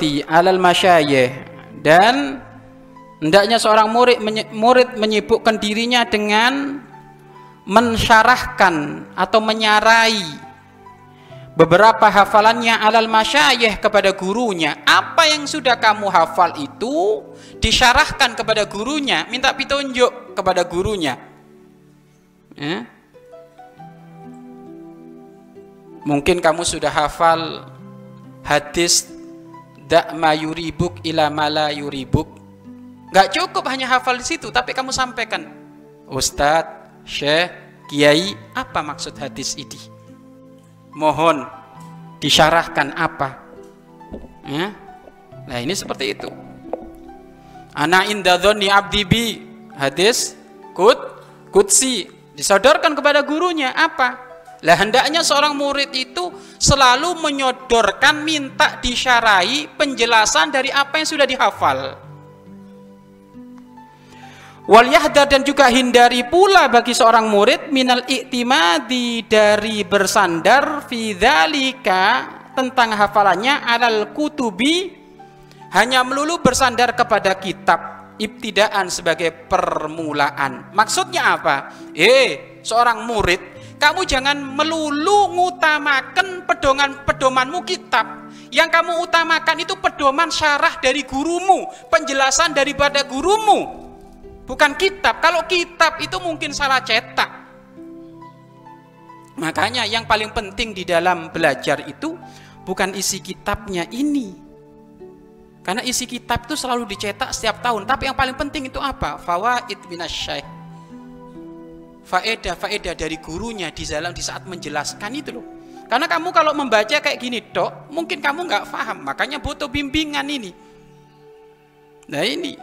bi alal dan hendaknya seorang murid murid menyibukkan dirinya dengan mensyarahkan atau menyarai beberapa hafalannya alal masyayikh kepada gurunya. Apa yang sudah kamu hafal itu disyarahkan kepada gurunya minta petunjuk kepada gurunya. Ya? Mungkin kamu sudah hafal hadis dak yuribuk ila mala yuribuk. Gak cukup hanya hafal di situ, tapi kamu sampaikan. Ustadz, Syekh, Kiai, apa maksud hadis ini? Mohon disyarahkan apa? Ya? Nah ini seperti itu. Ana indadhoni abdi bi hadis kut kutsi disodorkan kepada gurunya apa? Lah hendaknya seorang murid itu selalu menyodorkan minta disyarai penjelasan dari apa yang sudah dihafal. Wal dan juga hindari pula bagi seorang murid minal iktimadi dari bersandar fi tentang hafalannya alal kutubi hanya melulu bersandar kepada kitab ibtidaan sebagai permulaan. Maksudnya apa? Eh, seorang murid kamu jangan melulu ngutamakan pedoman pedomanmu kitab. Yang kamu utamakan itu pedoman syarah dari gurumu, penjelasan daripada gurumu. Bukan kitab. Kalau kitab itu mungkin salah cetak. Makanya yang paling penting di dalam belajar itu bukan isi kitabnya ini. Karena isi kitab itu selalu dicetak setiap tahun. Tapi yang paling penting itu apa? Fawaid minasyaikh faedah-faedah dari gurunya di dalam di saat menjelaskan itu loh. Karena kamu kalau membaca kayak gini dok, mungkin kamu nggak paham, makanya butuh bimbingan ini. Nah ini,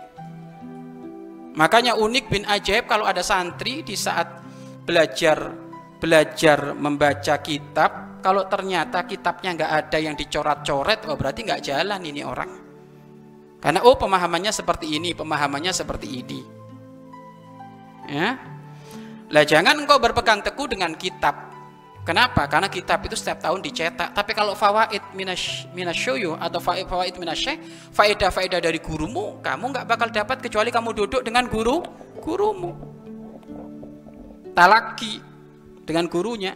makanya unik bin ajaib kalau ada santri di saat belajar belajar membaca kitab, kalau ternyata kitabnya nggak ada yang dicoret-coret, oh berarti nggak jalan ini orang. Karena oh pemahamannya seperti ini, pemahamannya seperti ini. Ya, lah jangan engkau berpegang teguh dengan kitab. Kenapa? Karena kitab itu setiap tahun dicetak. Tapi kalau fawaid minasyoyu atau fawaid minasyekh, faedah-faedah dari gurumu, kamu nggak bakal dapat kecuali kamu duduk dengan guru gurumu. Talaki dengan gurunya.